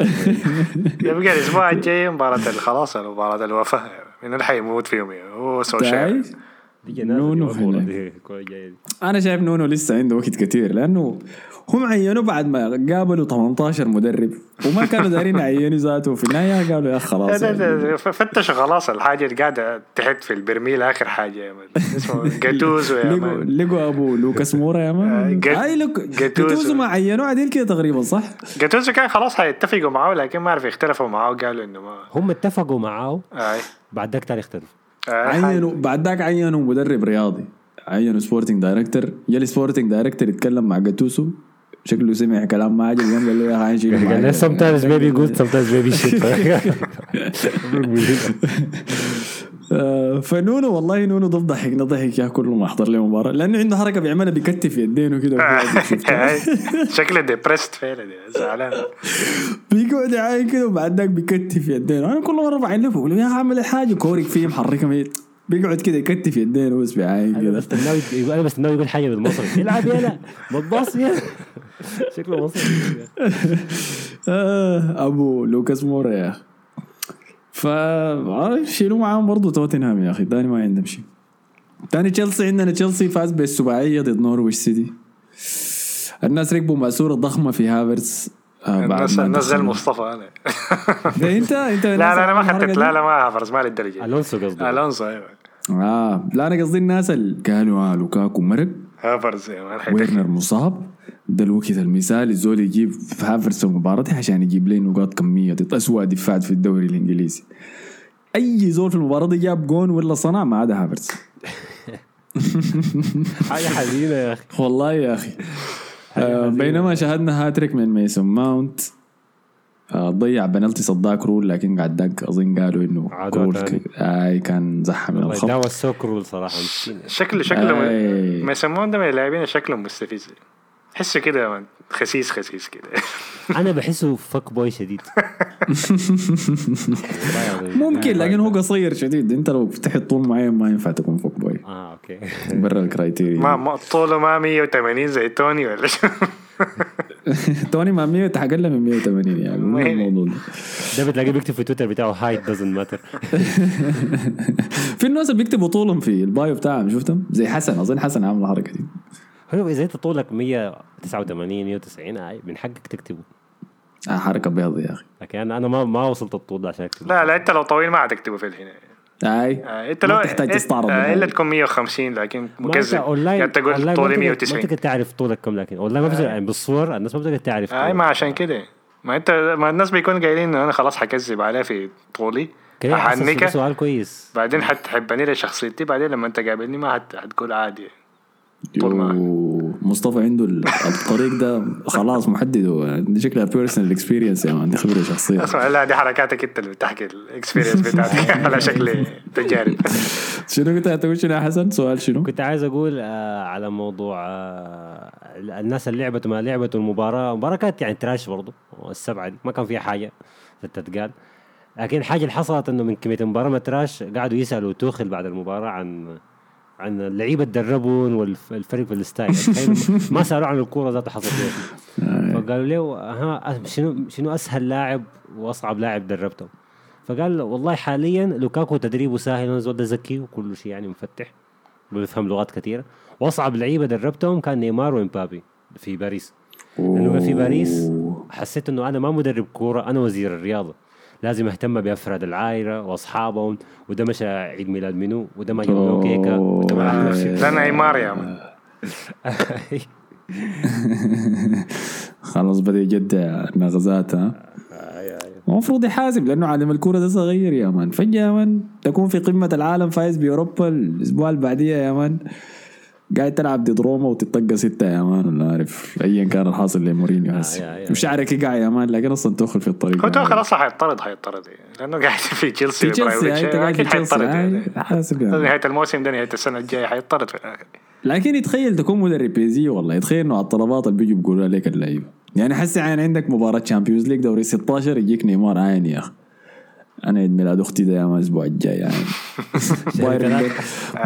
يبقى الأسبوع الجاي مباراة ال- خلاص مباراة الوفاة من اللي حيموت فيهم يعني هو سولشاير. نونو. أنا شايف نونو لسه عنده وقت كثير لأنه هم عينوا بعد ما قابلوا 18 مدرب. وما كانوا دارين يعينوا ذاته. في النهاية قالوا يا خلاص يعني. فتشوا خلاص الحاجة اللي قاعدة تحت في البرميل آخر حاجة. يا مان اسمه جاتوزو يا لقوا man. لقوا أبو لوكاس مورا يا آه، man جات- أي لوك جاتوزو. ما عينوه عديل كده تقريبا صح؟ جاتوزو كان خلاص حيتفقوا معاه لكن ما عرف يختلفوا معاه وقالوا إنه ما هم اتفقوا معاه. أي. بعد ذاك تاني اختلفوا آي، عينوا بعد ذاك عينوا مدرب رياضي. عينوا sporting director يلي sporting director يتكلم مع جاتوسو شكله سمع كلام ما عجب قام قال له يا أخي عايش قال لي sometimes maybe good sometimes maybe shit. [laughs] فنونو والله نونو ضف ضحكنا ضحك يا كل ما أحضر له مباراة لأنه عنده حركة بيعملها بيكتف يدينه كده. [laughs] شكله depressed فعلا زعلان. بيقعد يعاين كده وبعد ذاك بيكتف يدينه. أنا كل مرة بعين له بقول له يا أخي اعمل حاجة كورك فيه محركة ميت بيقعد كده يكتف يدينه بس بيعاين أنا كده. بستناه يقول أنا بستناه يقول حاجة بالمصري. العب يلا ما تباص يلا شكله مصري. [laughs] آه أبو لوكاس مورا يا أخي. ف آه، شيلوا معاهم برضه توتنهام يا أخي. تاني ما عندهم شيء. تاني تشيلسي عندنا تشيلسي فاز بالسباعيه ضد نورويش سيتي الناس ركبوا ماسورة ضخمة في هافرتس آه الناس الناس زي. المصطفى أنا ده انت أنت لا لا أنا ما خدت لا لا ما هافرز ما للدرجه ألونسو قصده ألونسو أيوه. آه لا أنا قصدي الناس اللي قالوا آه لوكاكو مرق. هافرز يا man حيتكلم. ويرنر مصاب. ده الوقت المثالي الزول يجيب في هافرتس في المباراة دي عشان يجيب لي نقاط كمية. ضد أسوأ دفاع في الدوري الإنجليزي. أي زول في المباراة دي جاب جون ولا صنع ما عدا هافرتس [laughs] حاجة حزينة يا أخي. والله يا أخي. آه بينما شاهدنا هاتريك من ميسون ماونت. ضيع بنالتي صداه كرول لكن قعد داك أظن قالوا إنه عادوها كرول تاني. ك- آي كان زح من الخط. داوى السكر صراحة مسكين شكله شكله. ما يسمون ده من اللاعبين شكلهم مستفز تحسه كده خسيس خسيس كده. [laughs] أنا بحسه fuckboy شديد. [laughs] [laughs] ممكن لكن هو قصير شديد. أنت لو فتحت طول معين ما ينفع تكون fuckboy آه okay. برا ال criteria. ما ما طوله ما 180 زي توني ولا شو. [laughs] توني مع 100 أقل من 180 يعني الموضوع ده. ده بتلاقيه بيكتب في تويتر بتاعه height doesn't matter في الناس اللي بيكتبوا طولهم في ال bio بتاعهم شفتهم؟ زي حسن أظن حسن عامل الحركة دي. هو إذا أنت طولك 189 190 آه، من حقك تكتبه. آه حركة بيض يا أخي. لكن أنا ما ما وصلت الطول ده عشان اكتب لا لا أنت لو طويل ما حتكتبه في الهنا أي. آه، إنت ما لو تحتاج تستعرض آه،. إلا تكون 150 لكن ما أنت مكذب اونلاين يعني تقول طولي ما بتقدر- ما 190 بتقدر تعرف طولك كم لكن اونلاين ما بتقدر يعني بالصور الناس ما بتقدر تعرف أي. ما عشان كده. ما انت ما الناس بيكونوا قايلين إنه أنا خلاص حكذب عليه في طولي. أحنكه. سؤال كويس. بعدين حتحبني لشخصيتي بعدين لما أنت قابلني ما حت- حتقول عادي. ما- مصطفى عنده ال- الطريق ده خلاص محدد. هو دي شكلها personal experience يا man دي خبرة شخصية. اسمع [laughs] لا دي حركاتك انت اللي بتحكي ال experience بتاعتك [laughs] على شكل تجارب. [laughs] شنو كنت هتقول شنو يا حسن؟ سؤال شنو؟ كنت عايز أقول آه على موضوع آه الناس اللي لعبت وما لعبت المباراة المباراه كانت يعني trash برضه السبعة دي ما كان فيها حاجة تتقال لكن الحاجة اللي حصلت إنه من كميه المباراه ما trash قعدوا يسألوا توخل بعد المباراة عن عن اللعيبة تدربون والفريق في ال style تخيل [laughs] ما سألوا عن الكورة ذاتها حصلت فيها فقالوا له ها شنو شنو أسهل لاعب وأصعب لاعب دربته؟ فقال والله حاليا لوكاكو تدريبه سهل الزول ده ذكي وكل شيء يعني مفتح. بيفهم لغات كثيرة. وأصعب لعيبة دربتهم كان نيمار وإمبابي في باريس. لأنه في باريس حسيت إنه أنا ما مدرب كورة أنا وزير الرياضة. لازم اهتم بأفراد العائلة وأصحابهم وده مشى عيد ميلاد منو وده ما جاب له كيكة وده ما. ده نيمار يا man خلاص بدأ يجدع نغزات ها؟ المفروض يحاسب لأنه عالم الكورة ده صغير يا man فجأة يا man تكون في قمة العالم فايز بأوروبا الأسبوع اللي بعديه يا man قاعد تلعب ضد روما وتتطقى ستة يا man ولا عارف ايا كان الحاصل لمورينيو يا- هسه وشعرك يقع يا man لكن أصلا تدخل في الطريق هو توخل أصلا حيطرد حيطرد. لأنه قاعد في تشيلسي في تشيلسي. يعني أنت قاعد في تشيلسي حيطرد يعني. يعني. نهاية الموسم ده نهاية السنة الجاية حيطرد في الآخر لكن يتخيل تكون مدرب PSG والله يتخيل إنه على الطلبات اللي بيجوا بيقولوا لك اللعيبه يعني حسي عين عندك مباراة Champions League دوري 16 يجيك نيمار عين يا أخي أنا عيد ميلاد أختي ده يا man الأسبوع الجاي يعني. [laughs] بايرن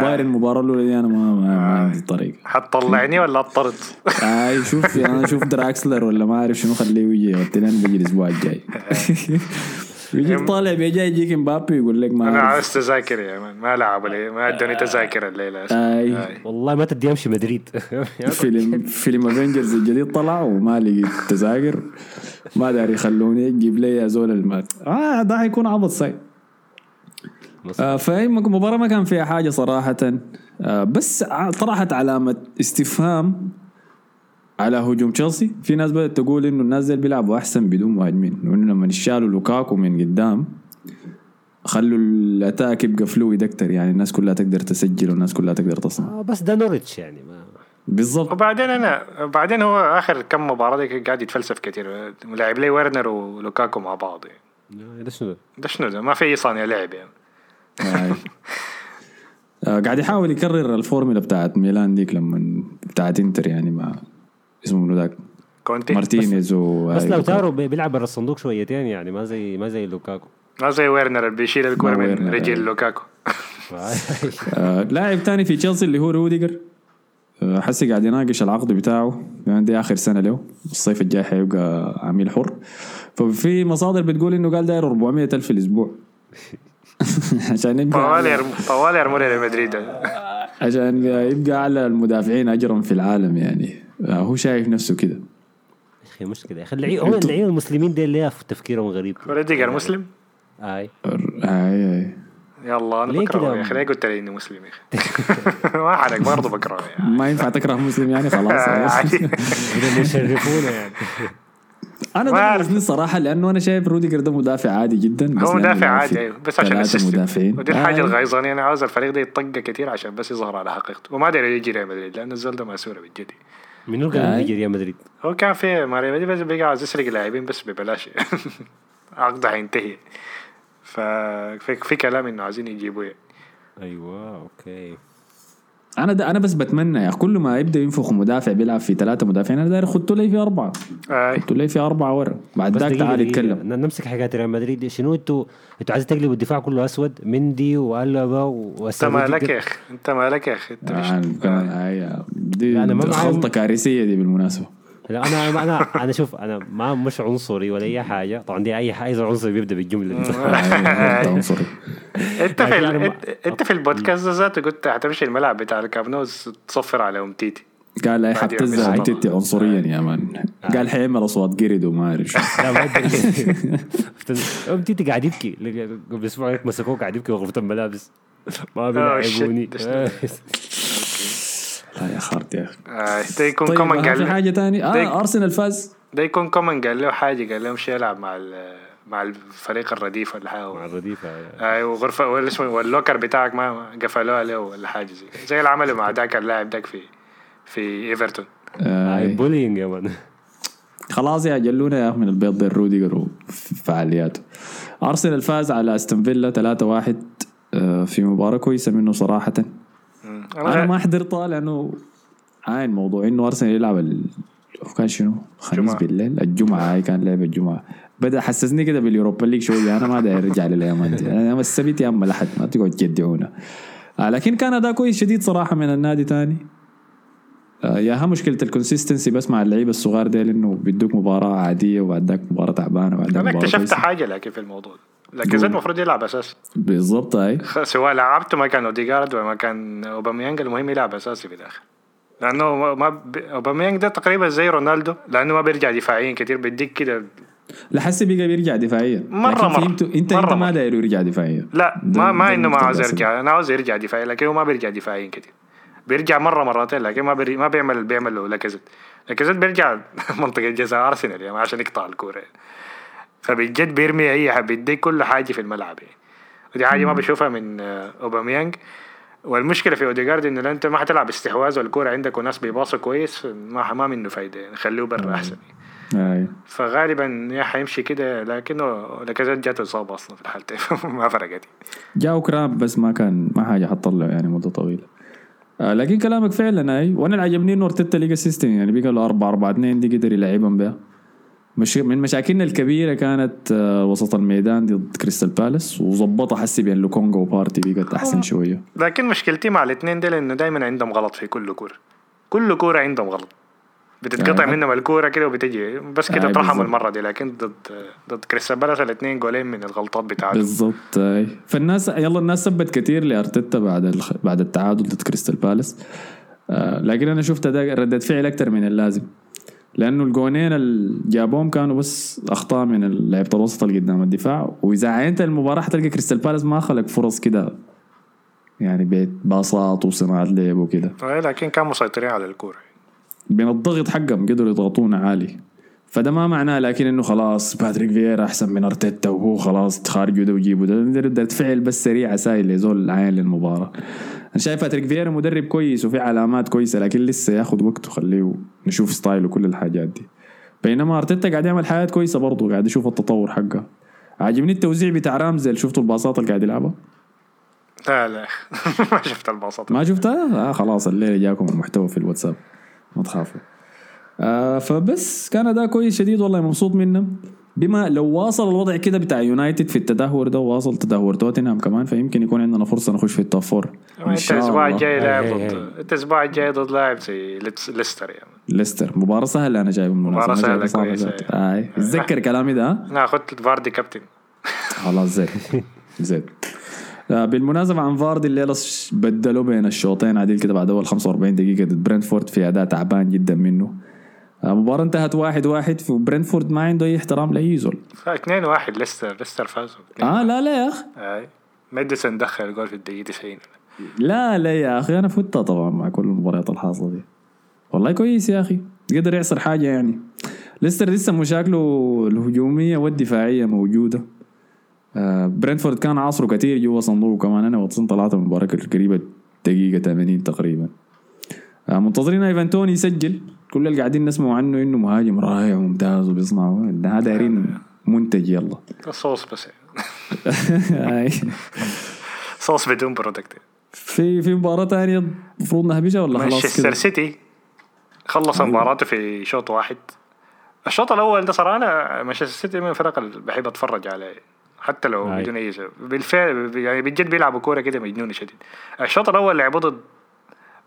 بايرن المباراة الأولى دي أنا ما, ما, ما عندي طريق حتطلعني ولا اطرد اي شوف أنا أشوف [laughs] دراكسلر ولا ما أعرف شنو خليه يجي يغتلين بيجي الأسبوع الجاي. يجيك طالع بيجي يجيك مبابي يقول لك ما أنا. عاوز تذاكر يا man. ما لعبوا لي ما ادوني تذاكر الليلة. أي. والله ما تدي امشي مدريد. [laughs] فيلم فيلم Avengers الجديد طلع وما لقيت تذاكر. ما داري يخلوني جيب لي يا زول المات آه ده حيكون عبط صاي آه فاي مباراة ما كان فيها حاجة صراحة. آه بس ع- طرحت علامة استفهام. على هجوم تشيلسي. في ناس بدأت تقول إنه الناس دي بيلعبوا أحسن بدون مهاجمين وانه لما شالوا لوكاكو من قدام خلوا ال attack يبقى fluid أكتر. يعني الناس كلها تقدر تسجل والناس كلها تقدر تصنع. آه، بس ده نوريتش يعني ما بالضبط. وبعدين أنا بعدين هو آخر كم مباراة دي قاعد يتفلسف كثير لاعب لي فيرنر ولوكاكو مع بعض. يعني. ده شنو ده؟ ده شنو ده؟ ما في أي صانع لعب يعني. آه. [laughs] آه، قاعد يحاول يكرر الفورمولا بتاعت ميلان ديك لما بتاعت إنتر يعني مع اسمه منو ذاك؟ كونتي. مارتينيز وبس لوتارو بي- بيلعب برا الصندوق شويتين يعني ما زي ما زي لوكاكو. ما زي ويرنر اللي بيشيل الكورة من رجل أيوة. لوكاكو. [laughs] آه لاعب تاني في تشيلسي اللي هو روديجر. آه حسي قاعد يناقش العقد بتاعه. يعني دي آخر سنة له. الصيف الجاي حيبقى عميل حر. ففي مصادر بتقول إنه قال داير 400 ألف في الأسبوع. [laughs] عشان يبقى طوال طوال يرموا لي مدريد عشان يبقى أعلى المدافعين اجرا في العالم يعني. آه هو شايف نفسه كده. يا أخي مشكله يا أخي اللعيبه هم اللعيبه المسلمين دي اللي تفكيرهم غريب. روديجر مسلم؟ أي. أي أي. يلا أنا ليه بكرهه؟ يا أخي. ليه قلت لي إني مسلم يا أخي؟ [laughs] ما حرق برضه بكرهه يعني. ما ينفع تكره مسلم يعني؟ خلاص. [laughs] بدهم يشرفونا يعني. أنا ما ده أعرف. قصدي صراحة لأنه أنا شايف روديجر ده مدافع عادي جدا بس هو مدافع عادي في أيوه بس عشان ال system مدافعين. ودي الحاجة آه. الغيظاني أنا عاوز الفريق ده يطلع كثير عشان بس يظهر على حقيقته. وما داري يجي ريال مدريد لأن الزول ده ماسورة بالجد منو قال آي. يجي ريال مدريد؟ هو كان في مع ريال مدريد بس بقى عاوز يسرق لاعبين بس ببلاش [laughs] عقده حينتهي ففي في كلام إنه عايزين يجيبوه يعني. أيوه أوكي أنا ده أنا بس بتمنى يا كل ما يبدأ ينفخ مدافع بيلعب في ثلاثة مدافعين أنا داير خدته لي في أربعة. خدته لي في أربعة ورا. بعد ذاك تعال. يتكلم. نمسك حكايه ريال مدريد. شنو أنتوا أنتوا عايزين تقلبوا الدفاع كله أسود؟ مندي والبا أنت مالك يا أخي؟ أنت مالك يا أخي؟ أنت مش آه، كمان هاي دي معايا- خلطة كارثية دي بالمناسبة. لا أنا أنا أنا شوف أنا ما مش عنصري ولا أي حاجة. طبعا دي اي أي عنصري بيبدأ بالجملة دي. آه، [laughs] أنت عنصري انت في ال... انت- انت في البودكاست ده ذاته قلت هتمشي الملعب بتاع الكابنوز تصفر على ام تيتي. قال بعد حبتزها يوم تتي عنصريا يا مان. قال حيعمل اصوات قرد وما أعرف ام [laughs] تيتي قاعد يبكي. قبل أسبوع هيك مسكوه قاعد يبكي غرفه الملابس. ما بيلعبوني. ده لا يا خارت يا أخي. آه، ده يكون طيب كومن آه، في قال حاجة آه أرسنال فاز. ده يكون كومن قال له حاجة قال له امشي يلعب مع ال... مع الفريق الرديف ولا حاجة مع الرديفه أيوه وغرفة ولا اسمه واللوكر بتاعك ما ما قفلوه عليه ولا حاجة زي. زي اللي عملوا مع ذاك اللاعب ذاك في في إيفرتون آه هاي بولينج يا مان خلاص يا جلونا يا أخي من البيض ده روديجر وفعالياته أرسنال فاز على أستون فيلا 3-1 آه، في مباراة كويسة منه صراحة. أنا ما حضرتها لأنه عاين موضوع إنه أرسنال يلعب. كان شنو؟ خميس. بالليل الجمعة هاي كان لعب الجمعة. بدأ حسسني كده باليوروبا ليج شوية أنا ما داير أرجع للأيام دي أنا السبت يا أما الأحد ما تقعد تجدعونا. آه لكن كان أداء كويس شديد صراحة من النادي تاني. آه يا ها مشكلة ال consistency بس مع اللعيبة الصغار ديل إنه بيدوك مباراة عادية وبعد ذاك مباراة تعبانة وبعد أنا اكتشفت حاجة لكن في الموضوع لكن زاد المفروض يلعب أساسي. بالضبط هاي سواء لعبته ما كان أوديجارد ولا ما كان أوباميانج المهم يلعب أساسي في الآخر. لأنه ما- ب... أوباميانج ده تقريبا زي رونالدو لأنه ما بيرجع دفاعيا كتير بيديك كده لحسي بقى بيرجع دفاعيا. مرة لكن مرة. فهمتوا انت مرة انت ما. داير يرجع دفاعيا. لا ما ما إنه ما عاوز. يرجع. أنا عاوز يرجع دفاعي لكن هو ما بيرجع دفاعيا كتير. بيرجع مرة مرتين لكن ما بيري... ما بيعمل اللي بيعمله لاكازيت. لاكازيت بيرجع [laughs] منطقة جزاء أرسنال يعني عشان يقطع الكورة. فبجد بيرمي اي بيديك كل حاجة في الملعب يعني. ودي حاجة ما بشوفها من آه، أوباميانج. والمشكلة في أوديجارد انه انت ما حتلعب استحواذ والكورة عندك وناس بيباصوا كويس ما ما منه فايدة يعني خليه برا أحسن. اي فغالبا يا حيمشي كده لكنه لاكازيت جاته إصابة أصلا في الحالتين. [laughs] ما فرقت. جاه cramp بس ما كان ما حاجة حتطلع يعني مدة طويلة. آه لكن كلامك فعلا أي. وأنا اللي عجبني إنه أرتيتا لقى system يعني بقى له 4 4 2 دي قدر يلعبهم بها. مش من مشاكلنا الكبيرة كانت آه وسط الميدان ضد كريستال بالاس وظبطها حسي بين لوكونجا وبارتي بقت أحسن شوية. لكن مشكلتي مع الاثنين دول إنه دائما عندهم غلط في كل كوره كل كوره عندهم غلط. بتتقطع آه. منهم الكورة كده وبتجي. بس كده آه، اترحموا بالظبط. المرة دي لكن ضد ضد كريستال بالاس الاثنين جولين من الغلطات بتاعتهم. بالضبط أي. فالناس يلا الناس سبت كثير لأرتيتا بعد الخ... بعد التعادل ضد كريستال بالاس. آه لكن أنا شفت ده ردة فعل أكثر من اللازم. لأنه الجونين اللي جابوهم كانوا بس أخطاء من لعيبه الوسط اللي قدام الدفاع. وإذا عينت المباراة حتلقى كريستال بالاس ما خلق فرص كده. يعني بيت باصات وصناعة لعب وكده. آه، لكن كانوا مسيطرين على الكورة. بين الضغط حقهم قدروا يضغطونا عالي. فده ما معناه لكن إنه خلاص باتريك فييرا أحسن من أرتيتا وهو خلاص خارجه ده وجيبه ده ردة فعل بس سريعه سايل لزول عين للمباراة. أنا شايف باتريك فييرا مدرب كويس وفي علامات كويسة لكن لسه ياخذ وقته خليه نشوف style ه وكل الحاجات دي. بينما أرتيتا قاعد يعمل حاجات كويسة برضه قاعد يشوف التطور حقه. عاجبني التوزيع بتاع رامسديل. شفتوا الباصات اللي قاعد يلعبها؟ لا لا. [laughs] ما شفت الباصات ما شفتها؟ آه خلاص الليلة جاكم المحتوى في الواتساب. ما تخافوا. آه فبس كان ده كويس شديد والله مبسوط منه. بما لو واصل الوضع كده بتاع يونايتد في التدهور ده وواصل تدهور توتنهام كمان فيمكن يكون عندنا فرصة نخش في ال top four إن شاء الأسبوع الله. الجاي لاعب هي- هي- ضد انت الأسبوع الجاي ضد لاعب زي ليستر يعني. ليستر. مباراة سهلة أنا جايب جايب سهلة صعبة كويسة. ذات. آه. اتذكر كلامي ده ها؟ اخذت فاردي كابتن. [laughs] خلاص زين. زين. آه، بالمناسبة عن فاردي الليلة بدلوا بين الشوطين عديل كده بعد أول 45 دقيقة ضد برنتفورد في أداء تعبان جدا منه. آه، مباراة انتهت واحد واحد في برنتفورد ما عنده أي احترام لأي زول. 2 1 ليستر. ليستر فازوا. آه لا لا يا أخي. أي. ميديسون دخل جول في الدقيقة 90 لا لا يا أخي أنا فتها طبعا مع كل المباريات الحاصلة دي. والله كويس يا أخي. قدر يعصر حاجة يعني. ليستر لسه مشاكله الهجومية والدفاعية موجودة. آه برنتفورد كان عاصره كثير جوا صندوق كمان. أنا واتسون طلعت من المباراه قريبه دقيقة 80 تقريبا. آه منتظرين إيفان توني يسجل. كل اللي قاعدين نسمعوا عنه إنه مهاجم رائع وممتاز وبيصنع هذا دايرين منتج يلا. صوص بس. [laughs] صوص بدون product في في مباراة ثانية المفروض نهبشها ولا خلاص مانشستر سيتي خلص مباراته في شوط واحد. الشوط الأول ده صراحة أنا مانشستر سيتي من الفرق اللي بحب اتفرج عليه. حتى لو أي. بدون أي سبب بالفعل يعني بجد بيلعبوا كورة كده مجنونة شديد. الشوط الأول لعبوا ضد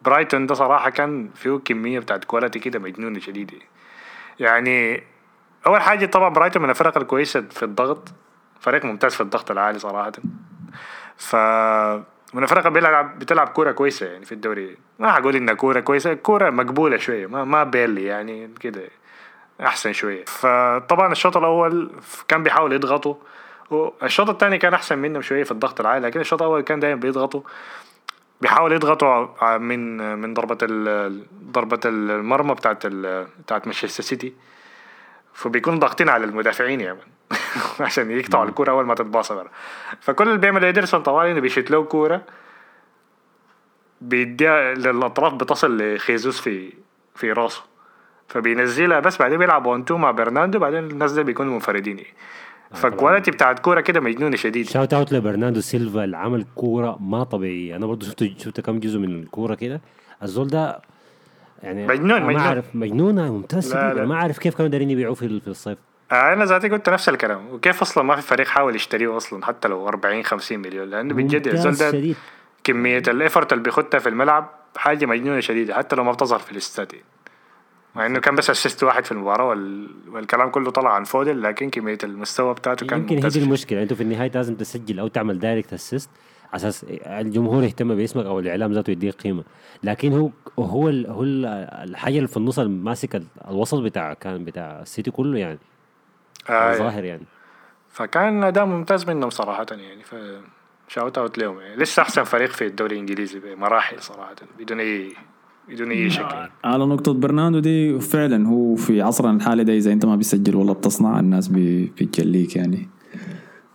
برايتون ده صراحة كان فيه كمية بتاعت quality كده مجنونة شديدة. يعني أول حاجة طبعا برايتون من الفرق الكويسة في الضغط فريق ممتاز في الضغط العالي صراحة. ف من الفرق بيلعب بتلعب كورة كويسة يعني في الدوري. ما حقول انها كورة كويسة كورة مقبولة شوية ما ما بيرلي يعني كده أحسن شوية. فطبعا الشوط الأول كان بيحاول يضغطوا والشوط الثاني كان أحسن منهم شوية في الضغط العالي لكن الشوط الأول كان دايما بيضغطوا. بيحاول يضغطوا من من ضربة ال- ضربة المرمى بتاعت بتاعت مانشستر سيتي. فبيكونوا ضاغطين على المدافعين يعني. [laughs] عشان يقطعوا الكرة أول ما تتباصى برا فكل اللي بيعمله إيدرسون طوالي إنه بيشوت له كورة. بيديها للأطراف بتصل لخيزوس في في راسه. فبينزلها بس بعدين بيلعب one two مع برناردو. بعدين الناس دي بيكونوا منفردين فال quality بتاعت كورة كده مجنونة شديد. shout out لبرناردو سيلفا اللي عمل كورة ما طبيعية. أنا برضو شفت شفت كم جزء من الكورة كده. الزول ده يعني مجنون، أنا ما مجنون. اعرف مجنونة ممتاز. لا،. لا. أنا ما أعرف كيف كانوا دايرين يبيعوه في في الصيف. أنا ذاتي قلت نفس الكلام. وكيف أصلا ما في فريق حاول يشتريه أصلا حتى لو 40 50 مليون. لأنه بجد الزول ده شديد. كمية ال effort اللي بيخدها في الملعب حاجة مجنونة شديدة حتى لو ما بتظهر في ال stats. مع إنه كان بس assist واحد في المباراة وال... والكلام كله طلع عن فودن لكن كمية المستوى بتاعته كان يمكن هي دي المشكلة. أنتوا في النهاية لازم تسجل أو تعمل direct assist أساس الجمهور يهتم باسمك أو الإعلام ذاته يديك قيمة. لكن هو هو ال هو ال الحاجة اللي في النص ماسك ال- الوسط بتاع كان بتاع السيتي كله يعني. آه الظاهر يعني. فكان أداء ممتاز منهم صراحة يعني ف shout out لهم يعني. لسه أحسن فريق في الدوري الإنجليزي بمراحل صراحة بدون أي بدون اي شك على نقطة برناردو دي فعلا هو في عصرنا الحالي ده إذا أنت ما بتسجل ولا بتصنع الناس بتجليك يعني.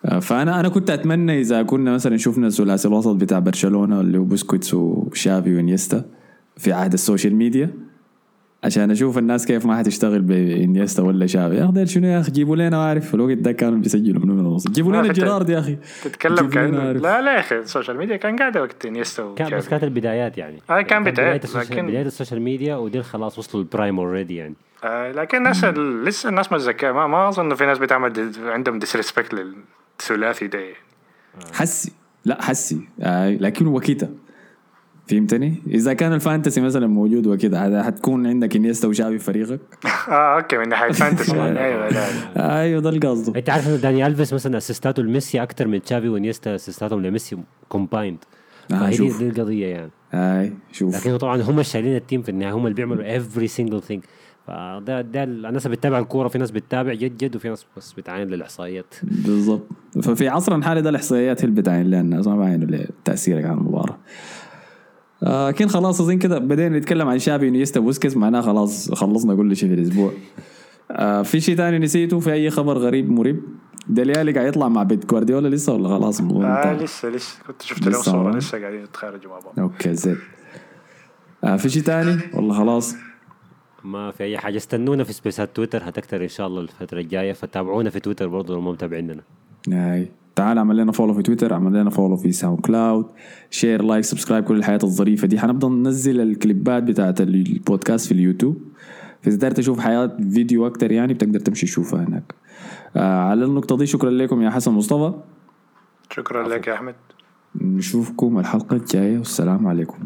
آه، فأنا أنا كنت أتمنى إذا كنا مثلا شفنا ثلاثي الوسط بتاع برشلونة اللي هو بوسكويتس وشافي وإنيستا في عهد ال social media. عشان أشوف الناس كيف ما حتشتغل بانيستا ولا شافي يا أخي شنو يا أخي؟ جيبوا لنا عارف في الوقت ده كانوا بيسجلوا منو من الوسط جيبوا لنا جيرارد يا أخي. تتكلم كان. لا لا يا أخي السوشيال ميديا كان قاعدة وقت انيستا كان بس. كانت البدايات يعني. آه، كان بدايات، لكن- بداية ال social media ودي خلاص وصلوا ال prime already يعني. آه لكن الناس ال- لسه الناس ما ذكاء ما, ما أظن في ناس بتعمل دي عندهم disrespect للثلاثي ده حسي. لا حسي. آه لكن وكيتا. فهمتني؟ إذا كان ال fantasy مثلا موجود وكده هذا حتكون عندك إنيستا وشافي في فريقك؟ [laughs] آه أوكي من ناحية fantasy [laughs] أيوه أيوه ده القصد. أنت عارف انه داني ألفيس مثلا assist اته لميسي أكثر من تشافي وإنيستا assist اتهم لميسي combined آه، فهي دي, شوف. دي القضية يعني. هاي شوف. لكن طبعا هم شايلين ال team في النهاية هم اللي بيعملوا every single thing. فده ده الناس اللي بتتابع الكورة في ناس بتتابع جد جد وفي ناس بس بتعاين للإحصائيات. بالضبط. ففي عصرنا الحالي ده الإحصائيات هي اللي بتعين للناس ما بعينوا لتأثيرك على المباراة. آه كان خلاص اظن كده. بدينا نتكلم عن شافي وإنيستا بوسكيتس معناه خلاص خلصنا كل شيء في الأسبوع. آه في شيء ثاني نسيته؟ في أي خبر غريب مريب؟ ديليالي قاعد يطلع مع بيت جوارديولا لسه ولا خلاص آه؟ لسه لسه. كنت شفت لهم لسه صورة لسه قاعدين يتخارجوا مع بعض. أوكي زين. آه في شيء ثاني والله خلاص. ما في أي حاجة. استنونا في space ات تويتر هتكتر إن شاء الله الفترة الجاية. فتابعونا في تويتر برضه لو ما متابعيننا. هاي تعال اعمل لنا follow في تويتر اعمل لنا follow في SoundCloud share like subscribe كل الحاجات الظريفة دي. حنبدأ ننزل الكليبات بتاعت البودكاست في اليوتيوب. فإذا داير تشوف حاجات فيديو أكتر يعني بتقدر تمشي تشوفها هناك. آه على النقطة دي شكرا لكم يا حسن مصطفى. شكرا لك يا أحمد. نشوفكم الحلقة الجاية والسلام عليكم.